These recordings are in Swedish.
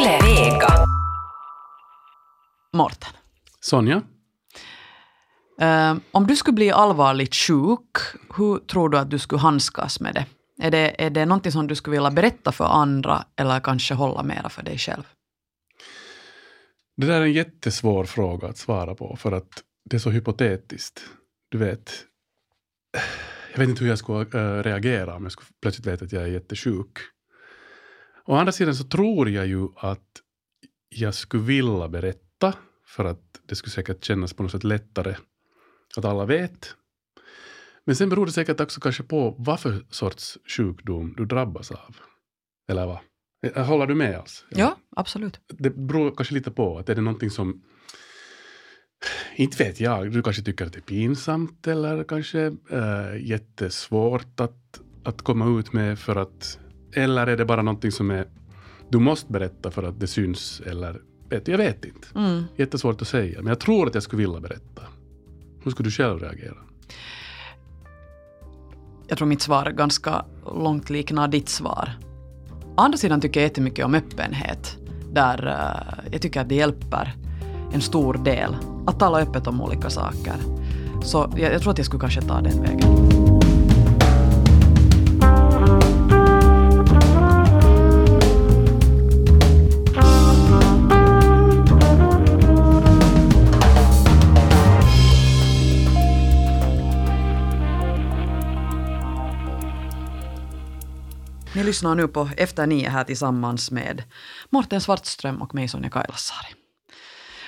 Yle Vega. Morten, Sonja? eh, om du skulle bli allvarligt sjuk, hur tror du att du skulle handskas med det? Är det, är det någonting som du skulle vilja berätta för andra eller kanske hålla mera för dig själv? Det där är en jättesvår fråga att svara på för att det är så hypotetiskt. Du vet, jag vet inte hur jag skulle äh, reagera om jag skulle plötsligt veta att jag är jättesjuk. Å andra sidan så tror jag ju att jag skulle vilja berätta för att det skulle säkert kännas på något sätt lättare att alla vet. Men sen beror det säkert också kanske på vad för sorts sjukdom du drabbas av. Eller vad? Eh, Håller du med oss? Ja, absolut. det beror kanske lite på. Att är det någonting som, inte vet jag, du kanske tycker att det är pinsamt eller kanske äh, jättesvårt att, att komma ut med för att, eller är det bara någonting som är, du måste berätta för att det syns eller, vet, jag vet inte. Mm. Jättesvårt att säga, men jag tror att jag skulle vilja berätta. Hur skulle du själv reagera? Jag tror mitt svar ganska långt liknar ditt svar. Å andra sidan tycker jag jättemycket om öppenhet. Där eh, jag tycker att det hjälper en stor del att tala öppet om olika saker. Så jag, jag tror att jag skulle kanske ta den vägen. Ni lyssnar nu på Efter nio här tillsammans med Morten Svartström och mig Sonja Kailasari.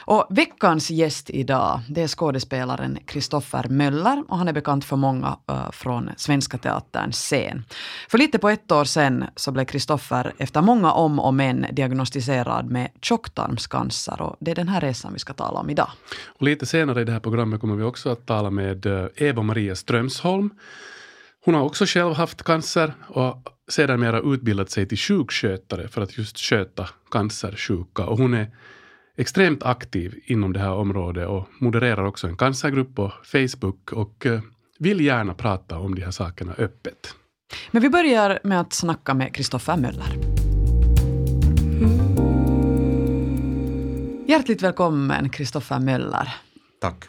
Och veckans gäst idag, det är skådespelaren Kristoffer Möller och han är bekant för många uh, från Svenska Teaterns scen. För lite på ett år sedan så blev Kristoffer efter många om och men diagnostiserad med tjocktarmscancer och det är den här resan vi ska tala om idag. Och lite senare i det här programmet kommer vi också att tala med eh, Eva-Maria Strömsholm. Hon har också själv haft cancer och sedermera utbildat sig till sjukskötare för att just sköta cancersjuka. Och hon är extremt aktiv inom det här området och modererar också en cancergrupp på Facebook och eh, vill gärna prata om de här sakerna öppet. Men vi börjar med att snacka med Kristoffer Möller. Hjärtligt välkommen Kristoffer Möller. Tack.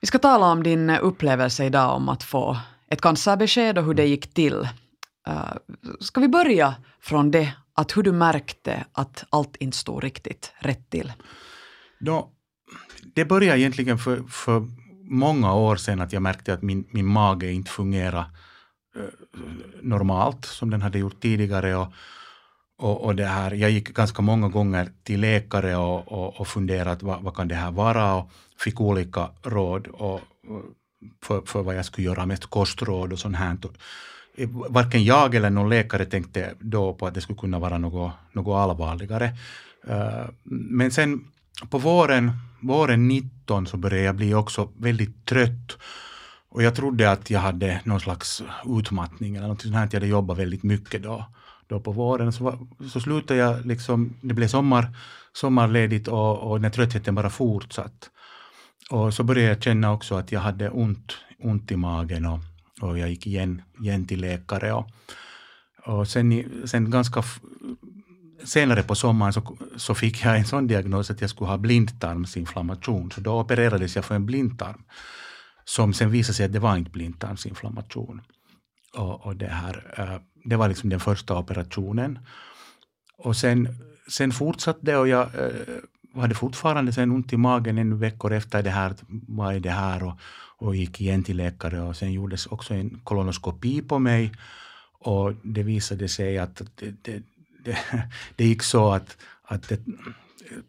Vi ska tala om din upplevelse idag om att få ett cancerbesked och hur det gick till. Uh, ska vi börja från det, att hur du märkte att allt inte stod riktigt rätt till? Då, det började egentligen för, för många år sedan att jag märkte att min, min mage inte fungerade eh, normalt som den hade gjort tidigare. Och, och, och det här, jag gick ganska många gånger till läkare och, och, och funderade vad, vad kan det här vara och fick olika råd och för, för vad jag skulle göra, mest kostråd och sånt här. Varken jag eller någon läkare tänkte då på att det skulle kunna vara något, något allvarligare. Eh, men sen på våren, våren 19 så började jag bli också väldigt trött. Och jag trodde att jag hade någon slags utmattning eller något sånt här, att jag hade jobbat väldigt mycket då. Då på våren så, var, så slutade jag liksom, det blev sommar, sommarledigt och, och den tröttheten bara fortsatt. Och så började jag känna också att jag hade ont, ont i magen och, och jag gick igen, igen till läkare. Och, och sen, sen ganska senare på sommaren så, så fick jag en sån diagnos att jag skulle ha blindtarmsinflammation. Så då opererades jag för en blindtarm. Som sen visade sig att det var inte blindtarmsinflammation. Och, och det, här, eh, det var liksom den första operationen. Och sen, sen fortsatte det och jag eh, hade fortfarande sen ont i magen en veckor efter det här. Vad är det här? Och, och gick igen till läkare och sen gjordes också en kolonoskopi på mig. Och det visade sig att det, det, det, det gick så att, att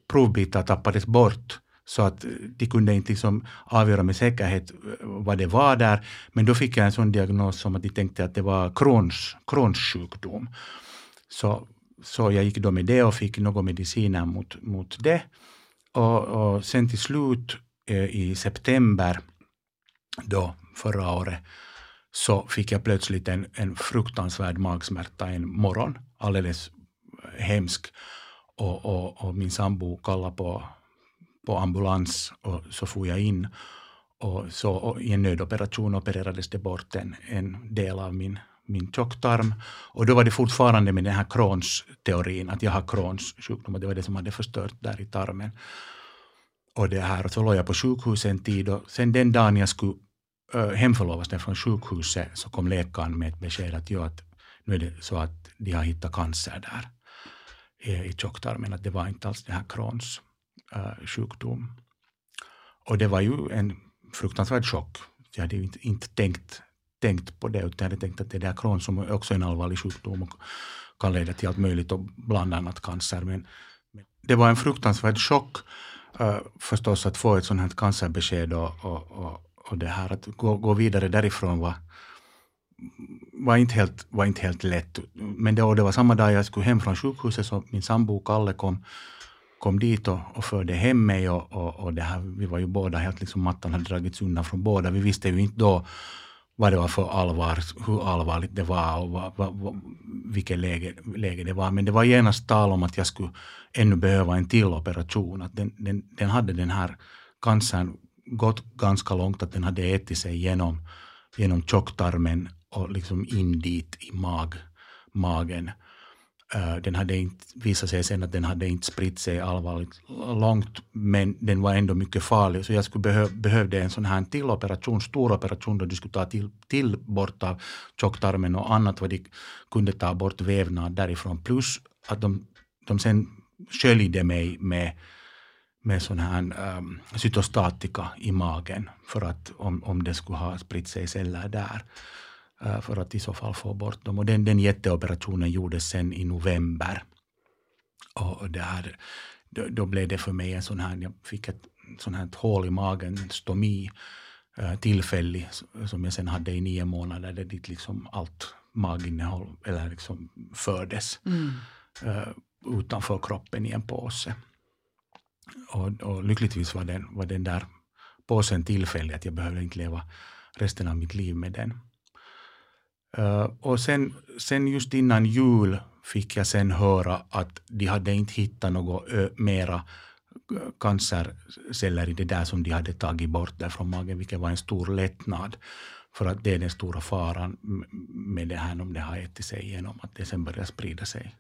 provbitar tappades bort. Så att de kunde inte liksom avgöra med säkerhet vad det var där. Men då fick jag en sån diagnos som att de tänkte att det var Crohns, Crohns sjukdom. Så, så jag gick då med det och fick några mediciner mot, mot det. Och, och sen till slut eh, i september då förra året så fick jag plötsligt en, en fruktansvärd magsmärta en morgon, alldeles hemsk. Och, och, och min sambo kallade på, på ambulans och så får jag in. Och så och i en nödoperation opererades det bort en, en del av min min tjocktarm. Och då var det fortfarande med den här Crohns teorin, att jag har Crohns sjukdom och det var det som hade förstört där i tarmen. Och det här, och så låg jag på sjukhus en tid och sen den dagen jag skulle hemförlovas från sjukhuset så kom läkaren med ett besked att, ja, att nu är det så att de har hittat cancer där i tjocktarmen, att det var inte alls det här Crohns äh, sjukdom. Och det var ju en fruktansvärd chock. Jag hade ju inte, inte tänkt, tänkt på det, utan jag hade tänkt att det är där Crohn som är också en allvarlig sjukdom och kan leda till allt möjligt och bland annat cancer. Men, det var en fruktansvärd chock äh, förstås att få ett sånt här cancerbesked och, och, och, och det här att gå, gå vidare därifrån var, var, inte helt, var inte helt lätt. Men det, det var samma dag jag skulle hem från sjukhuset så min sambo Kalle kom kom dit och, och förde hem mig och, och, och det här, vi var ju båda helt liksom, mattan hade dragits undan från båda. Vi visste ju inte då vad det var för allvar, hur allvarligt det var och vad, vad, vad, vilket läge, läge det var. Men det var genast tal om att jag skulle ännu behöva en till operation. Att den, den, den hade den här cancern gått ganska långt, att den hade ätit sig genom, genom tjocktarmen och liksom in dit i mag, magen. Eh, den hade inte, visat sig sen att den hade inte spritt sig allvarligt långt, men den var ändå mycket farlig. Så jag skulle behö, behövde en sån här till operation, stor operation, då de skulle ta till, till bort av tjocktarmen och annat vad de kunde ta bort vävnad därifrån. Plus att de, de sen sköljde mig med, med sån här um, cytostatika i magen för att om, om det skulle ha spritt sig celler där. Eh, för att i så fall få bort dem. Och den, den jätteoperationen gjordes sen i november. Och det här, då, då, blev det för mig en sån här, jag fick ett sån här ett hål i magen, en stomi, uh, tillfällig, som jag sen hade i nio månader, där dit liksom allt maginnehåll eller liksom fördes mm. uh, utanför kroppen i en påse. Och, och lyckligtvis var den, var den där påsen tillfällig, att jag behövde inte leva resten av mitt liv med den. Uh, och sen, sen just innan jul fick jag sen höra att de hade inte hittat något ö, eh, mera eh, cancerceller i det där som de hade tagit bort där från magen, vilket var en stor lättnad. För att det är den stora faran med det här om det har ätit sig igenom, att det sen börjar sprida sig,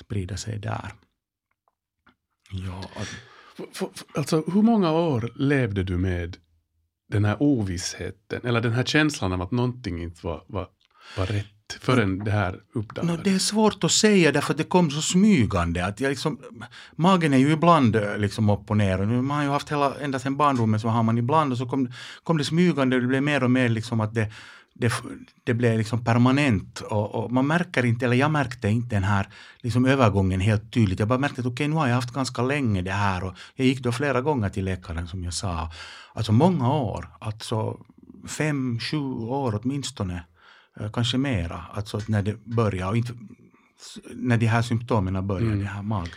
sprida sig där. Ja, att... Alltså, hur många år levde du med den här ovissheten, eller den här känslan av att någonting inte var, var var rätt förrän det här uppdagades? No, det är svårt att säga därför att det kom så smygande. Att jag liksom, magen är ju ibland eh, liksom upp och ner. Man har ju haft hela, ända sedan barndomen så har man ibland och så kom, kom det smygande och det blev mer och mer liksom att det, det, det blev liksom permanent och, och, man märker inte, eller jag märkte inte den här liksom övergången helt tydligt. Jag bara märkte att okej, okay, nu har jag haft ganska länge det här och jag gick då flera gånger till läkaren som jag sa. Alltså många år, alltså fem, sju år åtminstone. Eh, kanske mera, alltså när det börjar och inte när de här symptomen börjar, mm. det här mag.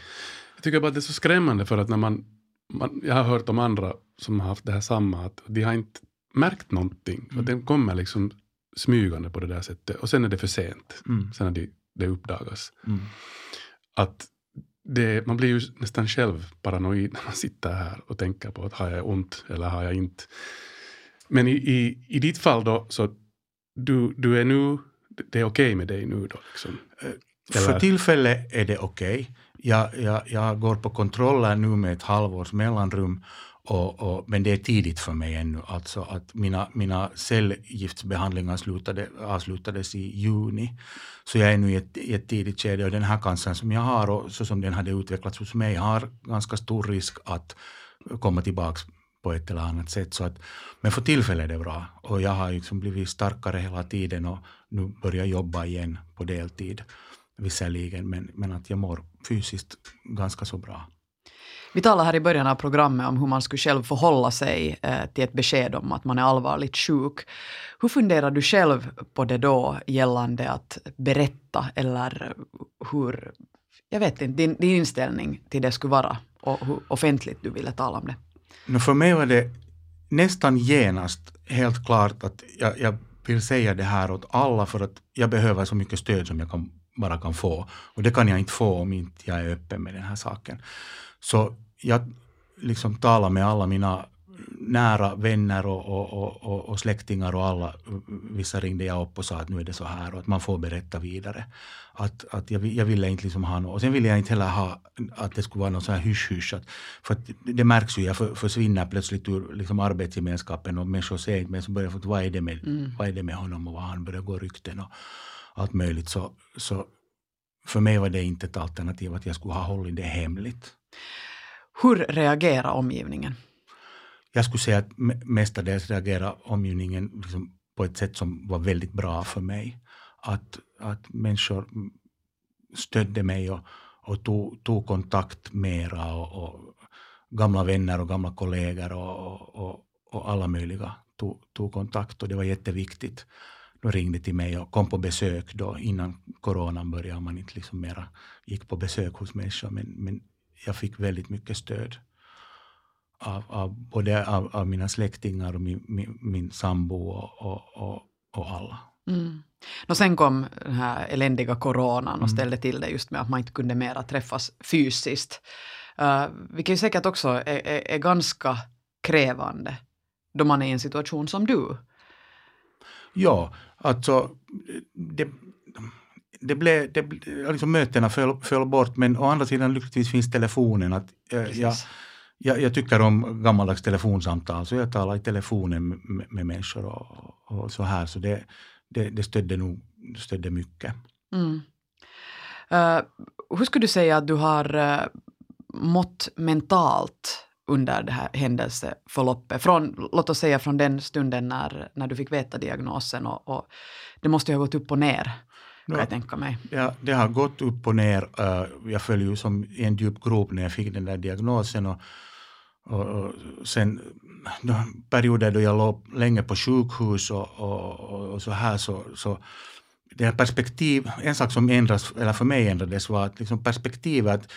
Jag tycker bara att det är så skrämmande för att när man, man, jag har hört om andra som har haft det här samma, att de har inte märkt någonting. Mm. Och den kommer liksom smygande på det där sättet och sen är det för sent, mm. sen när det, det uppdagas. Mm. Att det, man blir ju nästan själv paranoid när man sitter här och tänker på att har jag ont eller har jag inte. Men i, i, i ditt fall då, så du, du är nu, det är okej okay med dig nu då? Liksom. Eh, Eller? För tillfället är det okej. Okay. Jag, jag, jag går på kontroller nu med ett halvårs mellanrum. Och, och, men det är tidigt för mig ännu. Alltså att mina, mina cellgiftsbehandlingar slutade, avslutades i juni. Så jag är nu i ett, i ett tidigt skede och den här cancern som jag har och så som den hade utvecklats hos mig har ganska stor risk att komma tillbaka på ett eller annat sätt. Så att, men för tillfället är det bra och jag har liksom blivit starkare hela tiden och nu börjar jag jobba igen på deltid visserligen, men, men att jag mår fysiskt ganska så bra. Vi talade här i början av programmet om hur man skulle själv förhålla sig eh, till ett besked om att man är allvarligt sjuk. Hur funderar du själv på det då gällande att berätta eller hur, jag vet inte, din, din inställning till det skulle vara och hur offentligt du ville tala om det? No, för mig var det nästan genast helt klart att jag, jag vill säga det här åt alla för att jag behöver så mycket stöd som jag kan, bara kan få. Och det kan jag inte få om inte jag är öppen med den här saken. Så jag liksom talar med alla mina nära vänner och, och, och, och, släktingar och alla, vissa ringde jag upp och sa att nu är det så här och att man får berätta vidare. Att, att jag, jag ville inte liksom ha något, och sen ville jag inte heller ha att det skulle vara något så här hysch-hysch. För det märks ju, jag försvinner plötsligt ur liksom arbetsgemenskapen och människor säger inte mig, så börjar jag få vad är, det med, mm. vad är det med honom och vad han börjar gå rykten och allt möjligt. Så, så för mig var det inte ett alternativ att jag skulle ha hållit det hemligt. Hur reagerar omgivningen? Jag skulle säga att mestadels reagerar omgivningen liksom på ett sätt som var väldigt bra för mig. Att, att människor stödde mig och, och tog, tog kontakt mera och, och gamla vänner och gamla kollegor och, och, och alla möjliga tog, tog, kontakt och det var jätteviktigt. De ringde till mig och kom på besök då innan coronan började man inte liksom mera gick på besök hos människor men, men jag fick väldigt mycket stöd av, av både av, av, mina släktingar och min, min, min sambo och, och, och, och alla. Mm. Och sen kom den här eländiga coronan och mm. ställde till det just med att man inte kunde mera träffas fysiskt. Uh, vilket säkert också är, är, är, ganska krävande då man är i en situation som du. Ja, alltså det, det blev, det, liksom mötena föll, föll bort men å andra sidan lyckligtvis finns telefonen. Att, äh, jag, jag, jag, tycker om gammaldags telefonsamtal så jag talar i telefonen med, med människor och, och, så här så det, det, det stödde nog stödde mycket. Mm. Uh, hur skulle du säga att du har uh, mått mentalt under det här händelseförloppet? Från, låt oss säga från den stunden när, när du fick veta diagnosen och, och det måste ju ha gått upp och ner kan jag tänka mig. Ja, det har gått upp och ner. Uh, jag föll ju som i en djup grop när jag fick den där diagnosen. Och, och, och sen perioder då jag låg länge på sjukhus och, och, och så här så, så det här perspektiv, en sak som ändras, eller för mig ändrades var att liksom perspektivet,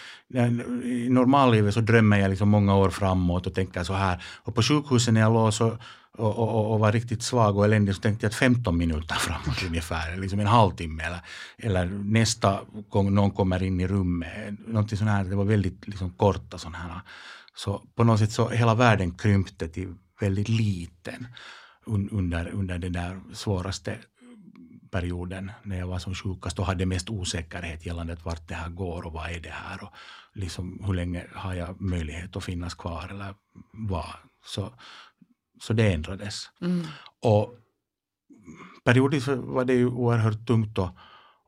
i normallivet så drömmer jag liksom många år framåt och tänker så här. Och på sjukhuset när jag låg så, och, och, och, var riktigt svag och eländig så tänkte jag att 15 minuter framåt ungefär, liksom en halvtimme eller, eller nästa gång någon kommer in i rummet. Någonting sånt här, det var väldigt liksom korta sådana här. Så på något sätt så hela världen krympte till väldigt liten under, under den där svåraste perioden när jag var som sjukast och hade mest osäkerhet gällande vart det här går och vad är det här och liksom hur länge har jag möjlighet att finnas kvar eller vad. Så, så det ändrades. Mm. Och periodiskt var det ju oerhört tungt och,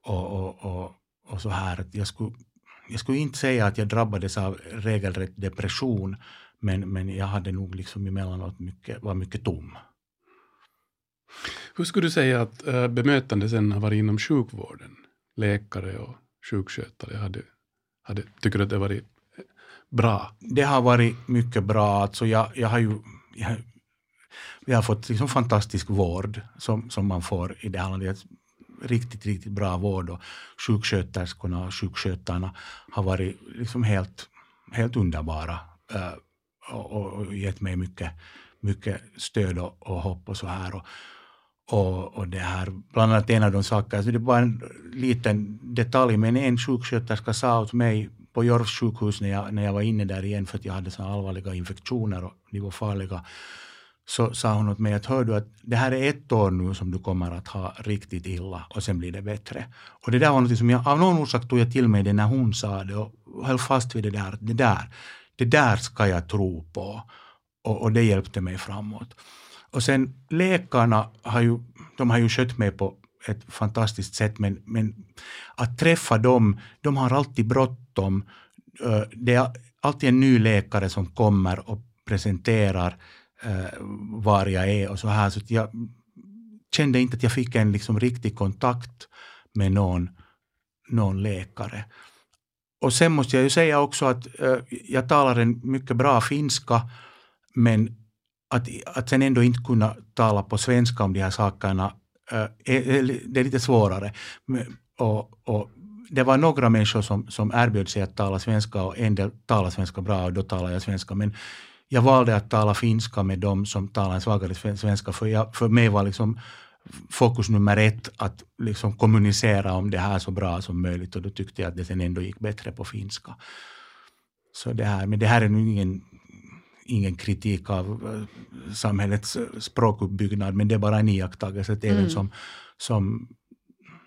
och, och, och, och så här att jag skulle, jag skulle inte säga att jag drabbades av regelrätt depression men, men jag hade nog liksom emellanåt mycket, var mycket tom. Hur skulle du säga att eh, bemötandet bemötande sen har varit inom sjukvården? Läkare och sjukskötare, hade, hade, tycker du att det har varit eh, bra? Det har varit mycket bra. Alltså jag, jag har ju, jag, vi har fått liksom fantastisk vård som, som man får i det här landet. Riktigt, riktigt bra vård och sjuksköterskorna och sjukskötarna har varit liksom helt, helt underbara och, och, och gett mig mycket, mycket stöd och, och hopp och så här. Och, och, och det här, bland annat en av de sakerna, så det var en liten detalj, men en sjuksköterska sa åt mig på Jorvs sjukhus när jag, när jag var inne där igen för att jag hade så allvarliga infektioner och de var farliga, så sa hon åt mig att hör du att det här är ett år nu som du kommer att ha riktigt illa och sen blir det bättre. Och det där var något som jag av någon orsak tog jag till mig det när hon sa det och höll fast vid det där, det där, det där ska jag tro på. Och, och det hjälpte mig framåt. Och sen läkarna har ju, de har ju skött mig på ett fantastiskt sätt men, men att träffa dem, de har alltid bråttom. Eh, det är alltid en ny läkare som kommer och presenterar eh, var jag är och så här. Så jag kände inte att jag fick en liksom riktig kontakt med någon, någon läkare. Och sen måste jag ju säga också att eh, jag talar en mycket bra finska men att, att sen ändå inte kunna tala på svenska om de här sakerna, äh, det är lite svårare. Och, och, det var några människor som, som erbjöd sig att tala svenska och en del talade svenska bra och då talade jag svenska. Men jag valde att tala finska med dem som talar en svagare svenska för, jag, för mig var liksom fokus nummer ett att liksom kommunicera om det här så bra som möjligt och då tyckte jag att det sen ändå gick bättre på finska. Så det här, men det här är nu ingen ingen kritik av eh, samhällets eh, språkuppbyggnad, men det är bara en iakttagelse att även Mm. som, som,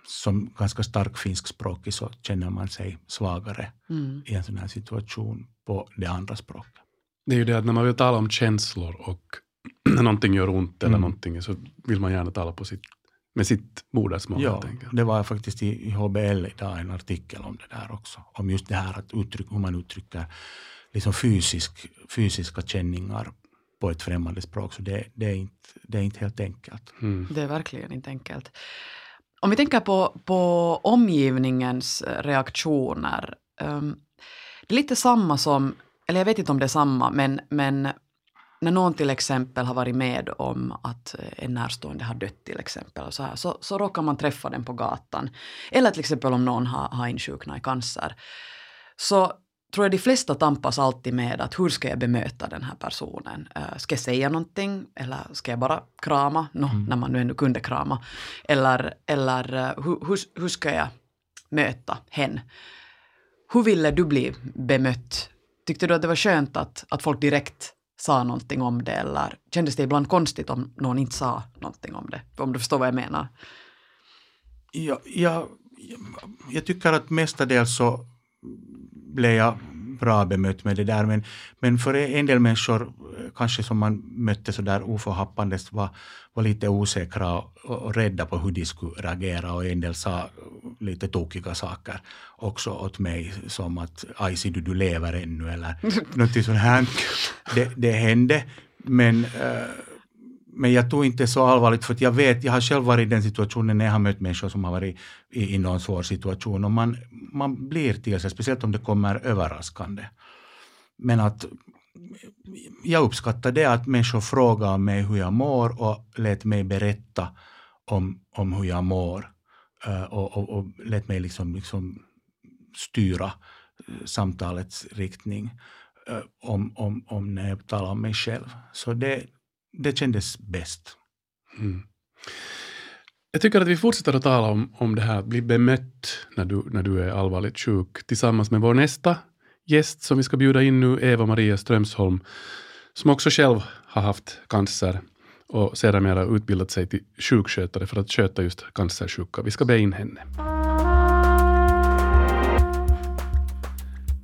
som ganska stark finskspråkig så känner man sig svagare Mm. i en sån här situation på det andra språket. Det är ju det att när man vill tala om känslor och när någonting gör ont eller Mm. någonting så vill man gärna tala på sitt, med sitt modersmål. Ja, det var faktiskt i, i HBL idag en artikel om det där också. Om just det här att uttryck, hur man uttrycker liksom fysisk, fysiska känningar på ett främmande språk. Så det, det, är, inte, det är inte helt enkelt. Mm. Det är verkligen inte enkelt. Om vi tänker på, på omgivningens reaktioner. ehm, det är lite samma som, eller jag vet inte om det är samma, men, men när någon till exempel har varit med om att en närstående har dött till exempel, och så, här, så, så råkar man träffa den på gatan. Eller till exempel om någon har, har insjuknat i cancer. Så tror jag de flesta tampas alltid med att hur ska jag bemöta den här personen? Eh, ska jag säga någonting eller ska jag bara krama? No, Mm. När man nu ändå kunde krama. Eller, eller hur, hur, hur ska jag möta hen? Hur ville du bli bemött? Tyckte du att det var skönt att, att folk direkt sa någonting om det eller kändes det ibland konstigt om någon inte sa någonting om det? Om du förstår vad jag menar. Ja, jag, jag tycker att mestadels så blev jag bra bemött med det där. Men, men för en del människor, eh, kanske som man mötte så där oförhappandes, var, var lite osäkra och, och rädda på hur de skulle reagera och en del sa lite tokiga saker också åt mig som att aj du, du lever ännu eller något sånt här. Det, det hände, men eh, men jag tog inte så allvarligt för att jag vet, jag har själv varit i den situationen när jag har mött människor som har varit i, i någon svår situation och man, man blir till sig, speciellt om det kommer överraskande. Men att jag uppskattar det att människor frågar mig hur jag mår och lät mig berätta om, om hur jag mår eh, och, och, och lät mig liksom, liksom styra eh, samtalets riktning eh, om, om, om när jag talar om mig själv. Så det, det kändes bäst. Mm. Jag tycker att vi fortsätter att tala om, om det här att bli bemött när du, när du är allvarligt sjuk tillsammans med vår nästa gäst som vi ska bjuda in nu, Eva-Maria Strömsholm, som också själv har haft cancer och sedermera utbildat sig till sjukskötare för att sköta just cancersjuka. Vi ska be in henne.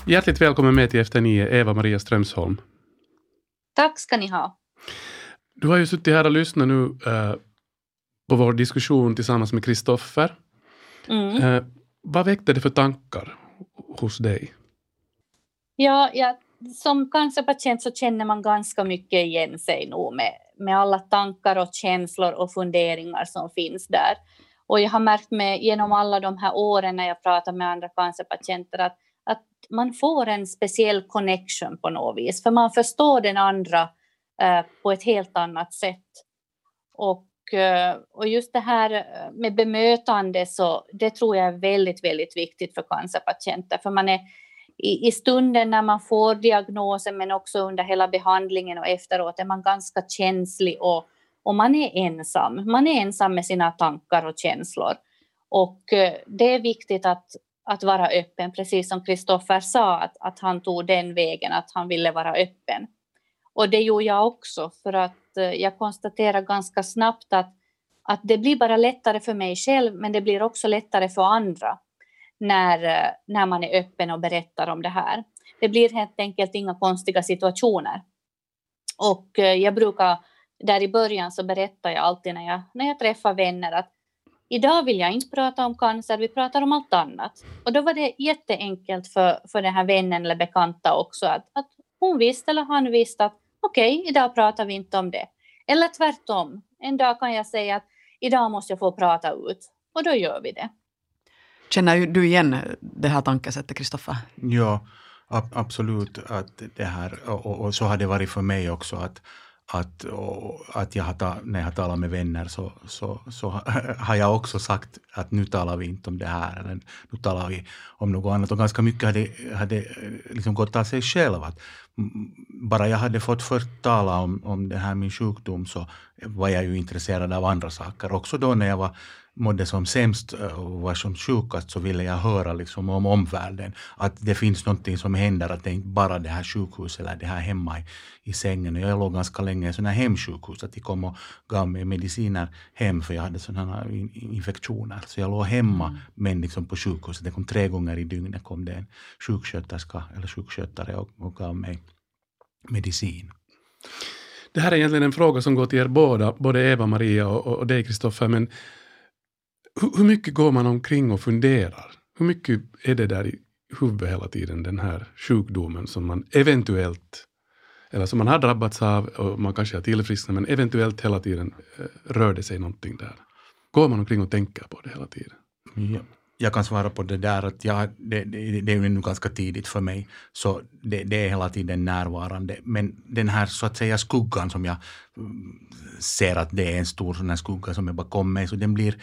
Hjärtligt välkommen med till Efter nio, Eva-Maria Strömsholm. Tack ska ni ha. Du har ju suttit här och lyssnat nu eh, på vår diskussion tillsammans med Kristoffer. Mm. Eh, vad väckte det för tankar hos dig? Ja, ja, som cancerpatient så känner man ganska mycket igen sig nog med, med alla tankar och känslor och funderingar som finns där. Och jag har märkt med genom alla de här åren när jag pratar med andra cancerpatienter att, att man får en speciell connection på något vis, för man förstår den andra Eh, på ett helt annat sätt. Och, eh, och just det här eh, med bemötande, så det tror jag är väldigt, väldigt viktigt för cancerpatienter, för man är i, i stunden när man får diagnosen, men också under hela behandlingen och efteråt, är man ganska känslig och, och man är ensam. Man är ensam med sina tankar och känslor. Och det är viktigt att, att vara öppen, precis som Kristoffer sa, att, att han tog den vägen, att han ville vara öppen. Och det gjorde jag också, för att eh, jag konstaterade ganska snabbt att, att det blir bara lättare för mig själv, men det blir också lättare för andra när, eh, när man är öppen och berättar om det här. Det blir helt enkelt inga konstiga situationer. Och eh, jag brukar, där i början så berättar jag alltid när jag, när jag träffar vänner att idag vill jag inte prata om cancer, vi pratar om allt annat. Och då var det jätteenkelt för, för den här vännen eller bekanta också att, att hon visste eller han visste att okej, okay, idag pratar vi inte om det. Eller tvärtom, en dag kan jag säga att idag måste jag få prata ut och då gör vi det. Känner du igen det här tankesättet, Kristoffer? Ja, ab absolut. Att det här, och, och, så har det varit för mig också. att att, att jag har ta, när jag har talat med vänner så, så, så har jag också sagt att nu talar vi inte om det här, eller nu talar vi om något annat. Och ganska mycket hade, hade liksom gått av sig själv. Att bara jag hade fått först tala om, om det här min sjukdom så var jag ju intresserad av andra saker. Också då när jag var mådde som sämst eh, och var som sjukast så ville jag höra liksom om omvärlden. Att det finns någonting som händer, att det inte bara det här sjukhuset eller det här hemma i, i sängen. Och jag låg ganska länge i sådana här hemsjukhus, att de kom och gav mig mediciner hem för jag hade sådana infektioner. Så jag låg hemma mm. men liksom på sjukhuset. Det kom tre gånger i dygnet kom det en sjuksköterska eller sjukskötare och, och gav mig medicin. Det här är egentligen en fråga som går till er båda, både Eva-Maria och, och dig Kristoffer, men hur, hur mycket går man omkring och funderar? Hur mycket är det där i huvudet hela tiden, den här sjukdomen som man eventuellt, eller som man har drabbats av och man kanske har tillfrisknat, men eventuellt hela tiden eh, rör det sig någonting där. Går man omkring och tänker på det hela tiden? Ja. Jag kan svara på det där att jag, det, det, det är ju nu ganska tidigt för mig, så det, det, är hela tiden närvarande. Men den här så att säga skuggan som jag mm, ser att det är en stor sån här skugga som är bakom mig, så den blir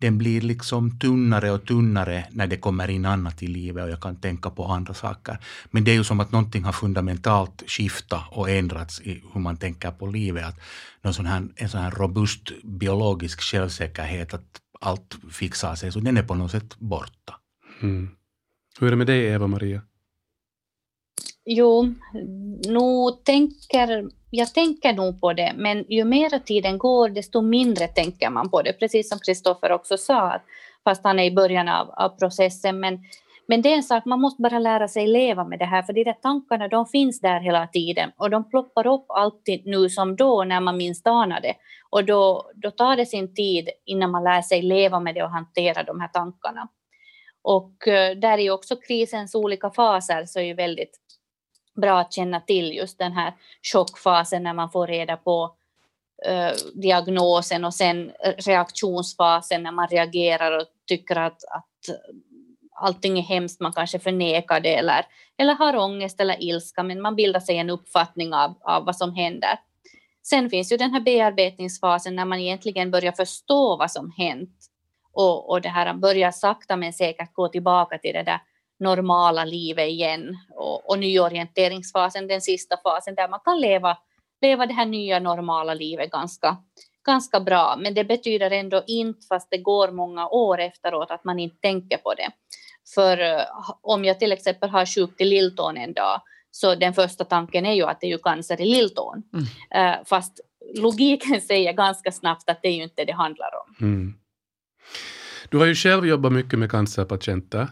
den blir liksom tunnare och tunnare när det kommer in annat i livet och jag kan tänka på andra saker. Men det är ju som att någonting har fundamentalt skiftat och ändrats i hur man tänker på livet. Att någon sån här, en sån här robust biologisk självsäkerhet att allt fixar sig, så den är på något sätt borta. Mm. Hur är det med dig, Eva-Maria? Jo, nu tänker, jag tänker nog på det, men ju mer tiden går, desto mindre tänker man på det. Precis som Kristoffer också sa, fast han är i början av, av, processen. Men, men det är en sak, man måste bara lära sig leva med det här, för de där tankarna, de finns där hela tiden och de ploppar upp alltid nu som då, när man minst anar det. Och då, då tar det sin tid innan man lär sig leva med det och hantera de här tankarna. Och eh, där är också krisens olika faser så är ju väldigt bra att känna till just den här chockfasen när man får reda på eh, diagnosen och sen eh, reaktionsfasen när man reagerar och tycker att, att allting är hemskt, man kanske förnekar det eller, eller har ångest eller ilska, men man bildar sig en uppfattning av, av vad som händer. Sen finns ju den här bearbetningsfasen när man egentligen börjar förstå vad som hänt och, och det här börjar sakta men säkert gå tillbaka till det där normala livet igen och, och nyorienteringsfasen, den sista fasen där man kan leva, leva det här nya normala livet ganska, ganska bra. Men det betyder ändå inte, fast det går många år efteråt, att man inte tänker på det. För uh, om jag till exempel har sjukt i lilltån en dag, så den första tanken är ju att det är ju cancer i lilltån. Mm. Uh, fast logiken säger ganska snabbt att det är ju inte det handlar om. Mm. Du har ju själv jobbat mycket med cancerpatienter.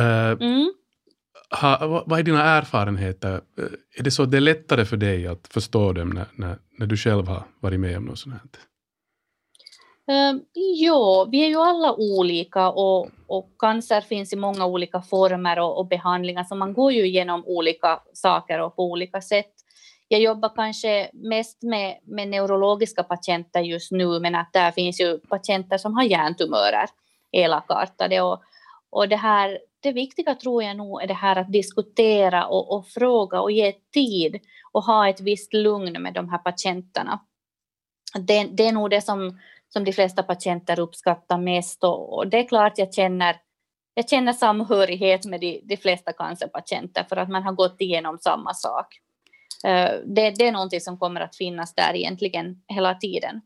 Uh, mm. ha, vad är dina erfarenheter? Uh, är det så att det är lättare för dig att förstå dem när, när, när du själv har varit med om något sånt här? Uh, jo, vi är ju alla olika och, och cancer finns i många olika former och, och, behandlingar, så man går ju igenom olika saker och på olika sätt. Jag jobbar kanske mest med, med neurologiska patienter just nu, men att där finns ju patienter som har hjärntumörer elakartade och, och det här det viktiga tror jag nog är det här att diskutera och, och, fråga och ge tid och ha ett visst lugn med de här patienterna. Det, det är nog det som, som de flesta patienter uppskattar mest och, och det är klart jag känner jag känner samhörighet med de, de flesta cancerpatienter för att man har gått igenom samma sak. Eh, det, det är någonting som kommer att finnas där egentligen hela tiden.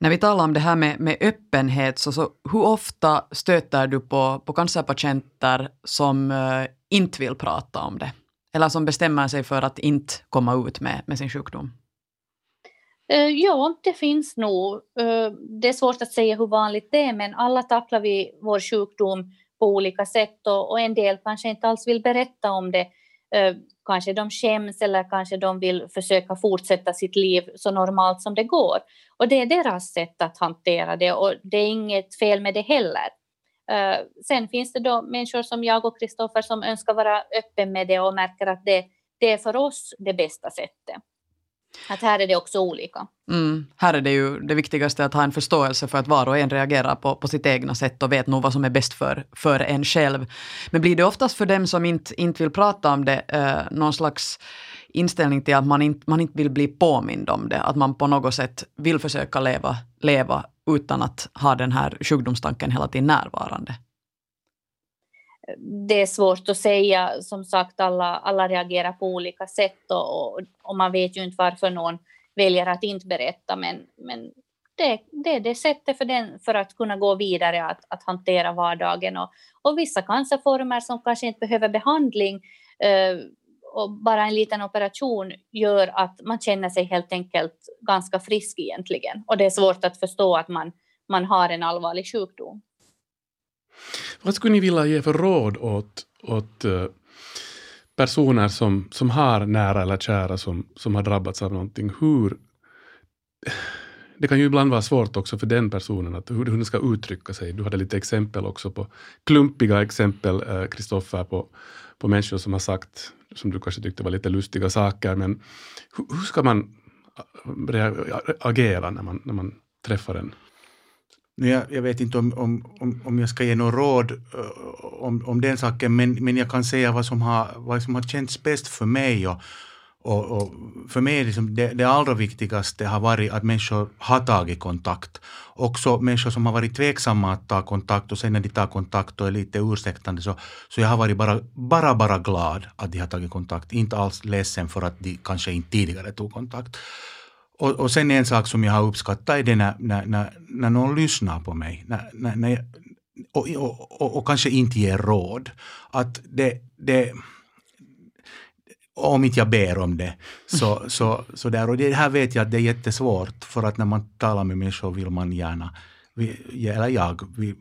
När vi talar om det här med, med öppenhet, så, så hur ofta stöter du på, på cancerpatienter som uh, inte vill prata om det? Eller som bestämmer sig för att inte komma ut med, med sin sjukdom? Uh, ja, det finns nog. Uh, det är svårt att säga hur vanligt det är, men alla tacklar vi vår sjukdom på olika sätt och, och en del kanske inte alls vill berätta om det kanske de skäms eller kanske de vill försöka fortsätta sitt liv så normalt som det går. Och det är deras sätt att hantera det och det är inget fel med det heller. Uh, sen finns det då människor som jag och Kristoffer som önskar vara öppen med det och märker att det, det är för oss det bästa sättet. Att här är det också olika. Mm. Här är det ju det viktigaste att ha en förståelse för att var och en reagerar på, på sitt egna sätt och vet nog vad som är bäst för, för en själv. Men blir det oftast för dem som inte, inte vill prata om det eh, någon slags inställning till att man inte, man inte vill bli påmind om det, att man på något sätt vill försöka leva, leva utan att ha den här sjukdomstanken hela tiden närvarande? Det är svårt att säga. Som sagt, alla, alla reagerar på olika sätt och, och, och man vet ju inte varför någon väljer att inte berätta. Men, men det, det är det sättet för, den, för att kunna gå vidare, att, att hantera vardagen. Och, och vissa cancerformer som kanske inte behöver behandling eh, och bara en liten operation gör att man känner sig helt enkelt ganska frisk egentligen. Och det är svårt att förstå att man, man har en allvarlig sjukdom. Vad skulle ni vilja ge för råd åt, åt eh, personer som, som har nära eller kära som, som har drabbats av någonting? Hur, det kan ju ibland vara svårt också för den personen att hur, hur den ska uttrycka sig. Du hade lite exempel också på klumpiga exempel, eh, Kristoffer, på, på människor som har sagt, som du kanske tyckte var lite lustiga saker, men hur, hur ska man eh, agera när man, när man träffar en jag, jag vet inte om, om, om, jag ska ge något råd uh, om, om den saken, men, men jag kan säga vad som har, vad som har känts bäst för mig. Och, och, och för mig liksom det, det allra viktigaste har varit att människor har tagit kontakt. Också människor som har varit tveksamma att ta kontakt och sen när de tar kontakt och är lite ursäktande så, så jag har varit bara, bara, bara glad att de har tagit kontakt. Inte alls ledsen för att de kanske inte tidigare tog kontakt. Och, och sen en sak som jag har uppskattat är det när, när, när, när någon lyssnar på mig. När, när, när jag, och, och, och, och, kanske inte ger råd. Att det, det om inte jag ber om det. Så, så, så där. Och det här vet jag att det är jättesvårt för att när man talar med människor vill man gärna, eller jag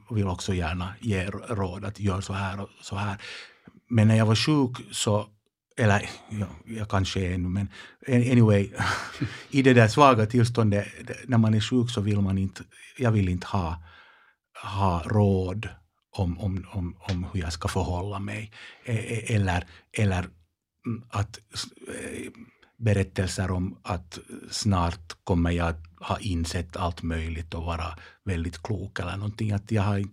vill också gärna ge råd att gör så här och så här. Men när jag var sjuk så eller ja, jag kanske är ännu, men anyway, i det där svaga tillståndet, när man är sjuk så vill man inte, jag vill inte ha, ha råd om, om, om, om hur jag ska förhålla mig. E- e- eller, eller mm, att eh, berättelser om att snart kommer jag att ha insett allt möjligt och vara väldigt klok eller någonting. Att jag har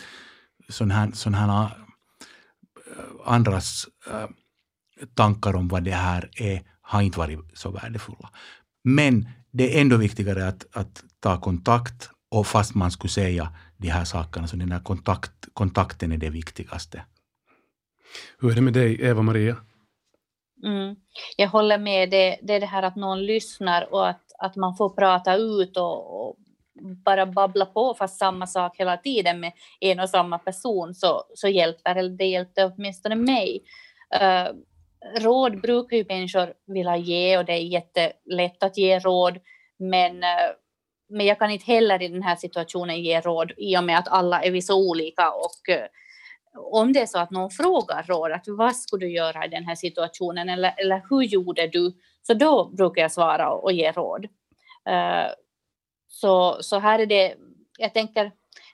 sådana här, sån här eh, andras äh, tankar om vad det här är har inte varit så värdefulla. Men det är ändå viktigare att, att ta kontakt och fast man skulle säga de här sakerna, så den här kontakt, kontakten är det viktigaste. Hur är det med dig, Eva-Maria? Mm. Jag håller med. Det, det är det här att någon lyssnar och att, att man får prata ut och, och bara babbla på fast samma sak hela tiden med en och samma person så, så hjälper eller det hjälpte åtminstone mig. Uh, råd brukar ju människor vilja ge och det är jättelätt att ge råd. Men, eh, men jag kan inte heller i den här situationen ge råd i och med att alla är vi så olika. Och eh, om det är så att någon frågar råd, att vad skulle du göra i den här situationen eller, eller hur gjorde du? Så då brukar jag svara och ge råd. Eh, så, så här är det, jag tänker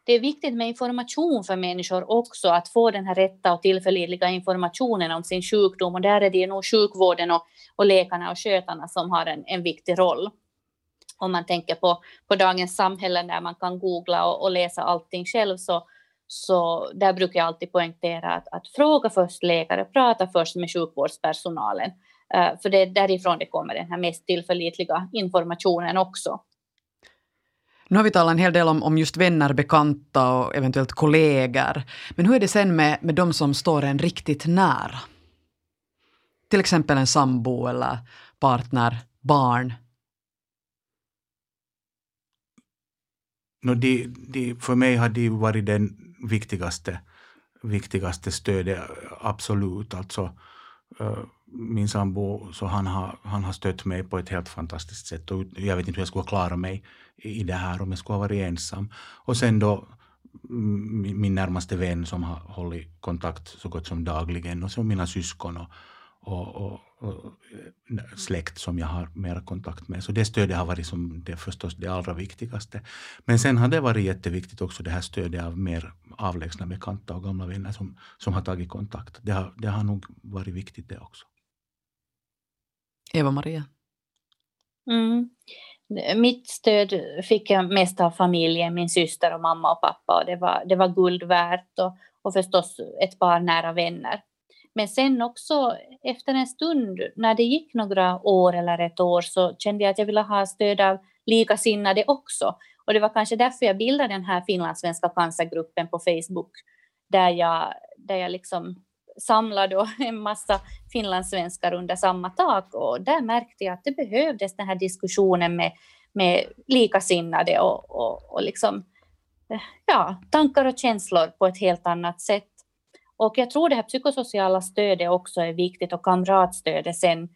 det är viktigt med information för människor också, att få den här rätta och tillförlitliga informationen om sin sjukdom. Och där är det nog sjukvården och, och läkarna och skötarna som har en, en viktig roll. Om man tänker på, på dagens samhälle där man kan googla och, och läsa allting själv så, så där brukar jag alltid poängtera att, att fråga först läkare, prata först med sjukvårdspersonalen. Eh, för det är därifrån det kommer den här mest tillförlitliga informationen också. Nu har vi talat en hel del om, om just vänner, bekanta och eventuellt kollegor. Men hur är det sen med, med de som står en riktigt nära? Till exempel en sambo eller partner, barn. No, de, de, för mig har det varit den viktigaste, viktigaste stödet, absolut. Alltså, uh, min sambo, så han har, han har stött mig på ett helt fantastiskt sätt. Och jag vet inte hur jag skulle klara mig i det här om jag skulle ha varit ensam. Och sen då min, min närmaste vän som har hållit kontakt så gott som dagligen och så mina syskon och, och, och, och, släkt som jag har mera kontakt med. Så det stödet har varit som det förstås det allra viktigaste. Men sen har det varit jätteviktigt också det här stödet av mer avlägsna bekanta och gamla vänner som, som har tagit kontakt. Det har, det har nog varit viktigt det också. Eva-Maria? Mm. Mitt stöd fick jag mest av familjen, min syster och mamma och pappa. Och det, var, det var guld värt och, och förstås ett par nära vänner. Men sen också efter en stund, när det gick några år eller ett år, så kände jag att jag ville ha stöd av likasinnade också. Och det var kanske därför jag bildade den här finlandssvenska cancergruppen på Facebook, där jag, där jag liksom samla då en massa finlandssvenskar under samma tak och där märkte jag att det behövdes den här diskussionen med, med likasinnade och, och, och liksom, eh, ja, tankar och känslor på ett helt annat sätt. Och jag tror det här psykosociala stödet också är viktigt och kamratstödet sen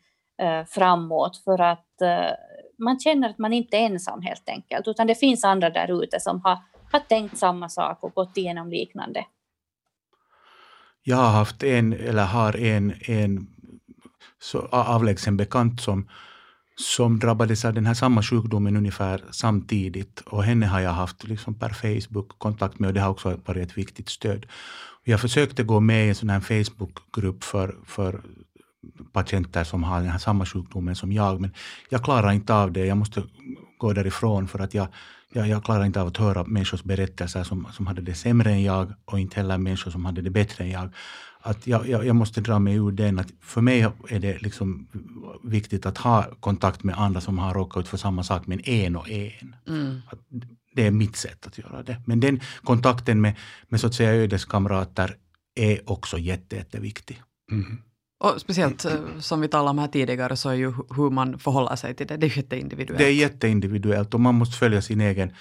eh, framåt för att eh, man känner att man inte är ensam helt enkelt, utan det finns andra där ute som har, har tänkt samma sak och gått igenom liknande. Jag har haft en, eller har en, en så avlägsen bekant som, som drabbades av den här samma sjukdomen ungefär samtidigt. Och henne har jag haft liksom per Facebook kontakt med och det har också varit ett viktigt stöd. Jag försökte gå med i en sån här Facebookgrupp för, för patienter som har den här samma sjukdomen som jag, men jag klarar inte av det. Jag måste gå därifrån för att jag, jag, jag klarar inte av att höra människors berättelser som, som hade det sämre än jag och inte heller människor som hade det bättre än jag. Att jag, jag, jag måste dra mig ur den. Att för mig är det liksom viktigt att ha kontakt med andra som har råkat ut för samma sak, men en och en. Mm. det är mitt sätt att göra det. Men den kontakten med, med så att säga ödeskamrater är också jätte, jätteviktig. Mm. Och speciellt eh, som vi talade om här tidigare så är ju hur man förhåller sig till det, det är jätteindividuellt. Det är jätteindividuellt och man måste följa sin egen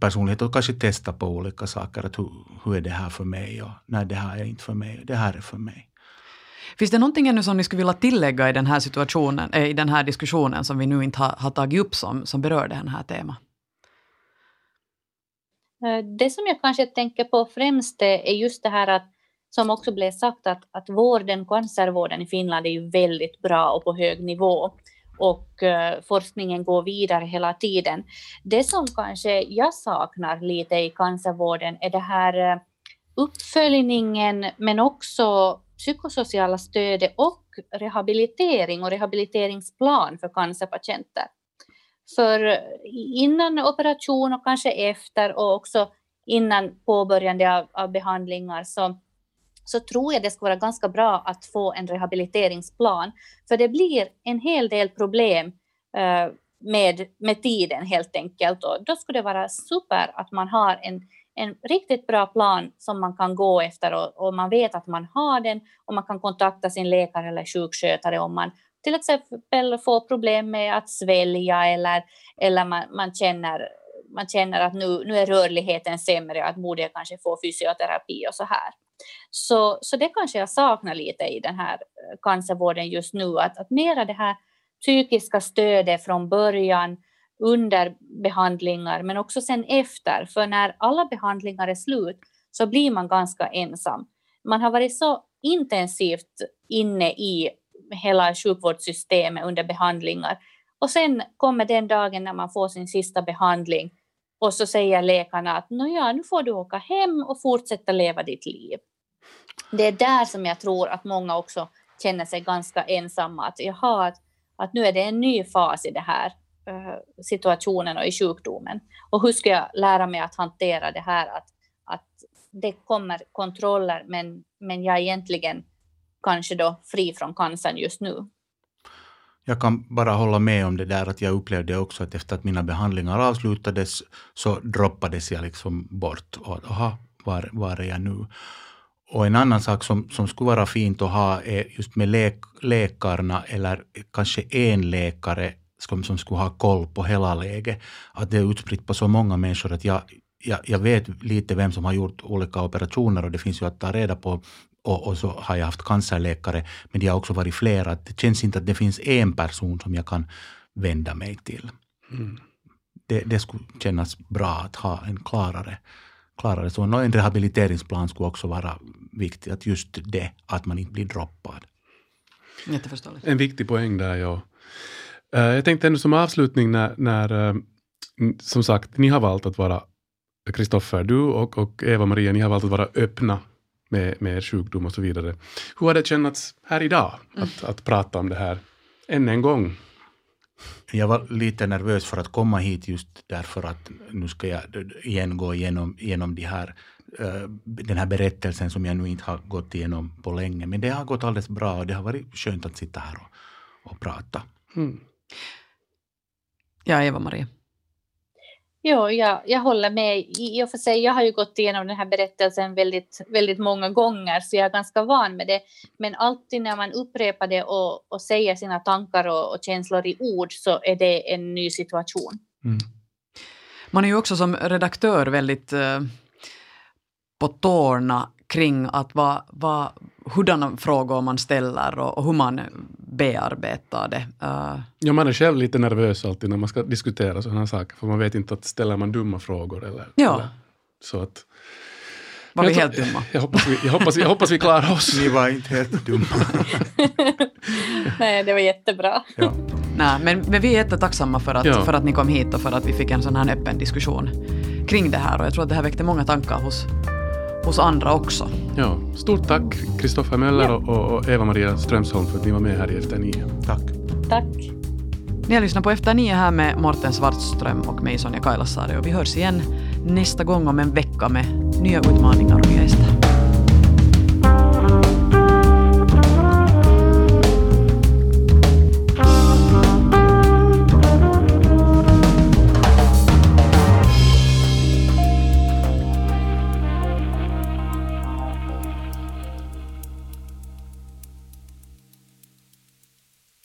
personlighet och kanske testa på olika saker. Att hur, hur är det här för mig och nej det här är inte för mig, det här är för mig. Finns det någonting ännu som ni skulle vilja tillägga i den här situationen, äh, i den här diskussionen som vi nu inte har, har tagit upp som, som berör det här temat? Eh, det som jag kanske tänker på främst är just det här att som också blev sagt att, att vården, cancervården i Finland är ju väldigt bra och på hög nivå och uh, forskningen går vidare hela tiden. Det som kanske jag saknar lite i cancervården är det här uh, uppföljningen men också psykosociala stödet och rehabilitering och rehabiliteringsplan för cancerpatienter. För eh, innan operation och kanske efter och också innan påbörjande av, av behandlingar så så tror jag det skulle vara ganska bra att få en rehabiliteringsplan. För det blir en hel del problem eh, med, med tiden helt enkelt. Och då skulle det vara super att man har en, en riktigt bra plan som man kan gå efter och, och, man vet att man har den och man kan kontakta sin läkare eller sjukskötare om man till exempel får problem med att svälja eller, eller man, man känner man känner att nu, nu är rörligheten sämre, att borde jag kanske få fysioterapi och så här. Så, så det kanske jag saknar lite i den här eh, cancervården just nu, att, att mera det här psykiska stödet från början under behandlingar, men också sen efter. För när alla behandlingar är slut så blir man ganska ensam. Man har varit så intensivt inne i hela sjukvårdssystemet under behandlingar. Och sen kommer den dagen när man får sin sista behandling och så säger läkarna att ja, nu får du åka hem och fortsätta leva ditt liv. Det är där som jag tror att många också känner sig ganska ensamma. Att, jaha, att, att nu är det en ny fas i den här uh, situationen och i sjukdomen. Och hur ska jag lära mig att hantera det här? Att, att det kommer kontroller, men, men jag är egentligen kanske då fri från cancern just nu. Jag kan bara hålla med om det där att jag upplevde också att efter att mina behandlingar avslutades så droppades jag liksom bort. Och aha, var, var är jag nu? Och en annan sak som, som skulle vara fint att ha är just med läk, läkarna eller kanske en läkare som, som skulle ha koll på hela läget. Att det är utspritt på så många människor att jag, jag, jag vet lite vem som har gjort olika operationer och det finns ju att ta reda på och, och, så har jag haft cancerläkare, men de har också varit flera. Det känns inte att det finns en person som jag kan vända mig till. Mm. Det, det skulle kännas bra att ha en klarare, klarare så. En rehabiliteringsplan skulle också vara viktigt, att just det, att man inte blir droppad. Jätteförståeligt. En viktig poäng där, ja. Uh, jag tänkte ändå som avslutning när, när uh, som sagt, ni har valt att vara Kristoffer, du och, och Eva-Maria, ni har valt att vara öppna med, med sjukdom och så vidare. Hur har det känts här idag att, mm. att prata om det här än en gång? Jag var lite nervös för att komma hit just därför att nu ska jag igen gå igenom, igenom de här, uh, den här berättelsen som jag nu inte har gått igenom på länge. Men det har gått alldeles bra och det har varit skönt att sitta här och, och prata. Mm. Ja, Eva-Maria. Jo, jag, jag håller med. I och för sig, jag har ju gått igenom den här berättelsen väldigt, väldigt många gånger, så jag är ganska van med det. Men alltid när man upprepar det och, och säger sina tankar och, och känslor i ord så är det en ny situation. Mm. Man är ju också som redaktör väldigt eh, på tårna kring att vad, vad, hurdana frågor man ställer och, och hur man bearbetar det. Uh. Ja, man är själv lite nervös alltid när man ska diskutera sådana saker, för man vet inte att ställer man dumma frågor eller, ja. eller så att var vi helt dumma? Jag hoppas vi, jag hoppas, jag hoppas vi klarar oss. Ni var inte helt dumma. Nej, det var jättebra. Ja. Nej, men, men vi är jättetacksamma för att, ja. för att ni kom hit och för att vi fick en sån här öppen diskussion kring det här och jag tror att det här väckte många tankar hos, hos andra också. Ja, stort tack Kristoffer Möller ja. och, och Eva-Maria Strömsholm för att ni var med här i Efter nio. Tack. Tack. Ni har lyssnat på Efter nio här med Morten Svartström och mig Sonja Kailasari och vi hörs igen nästa gång om en vecka med nya utmaningar och gäster.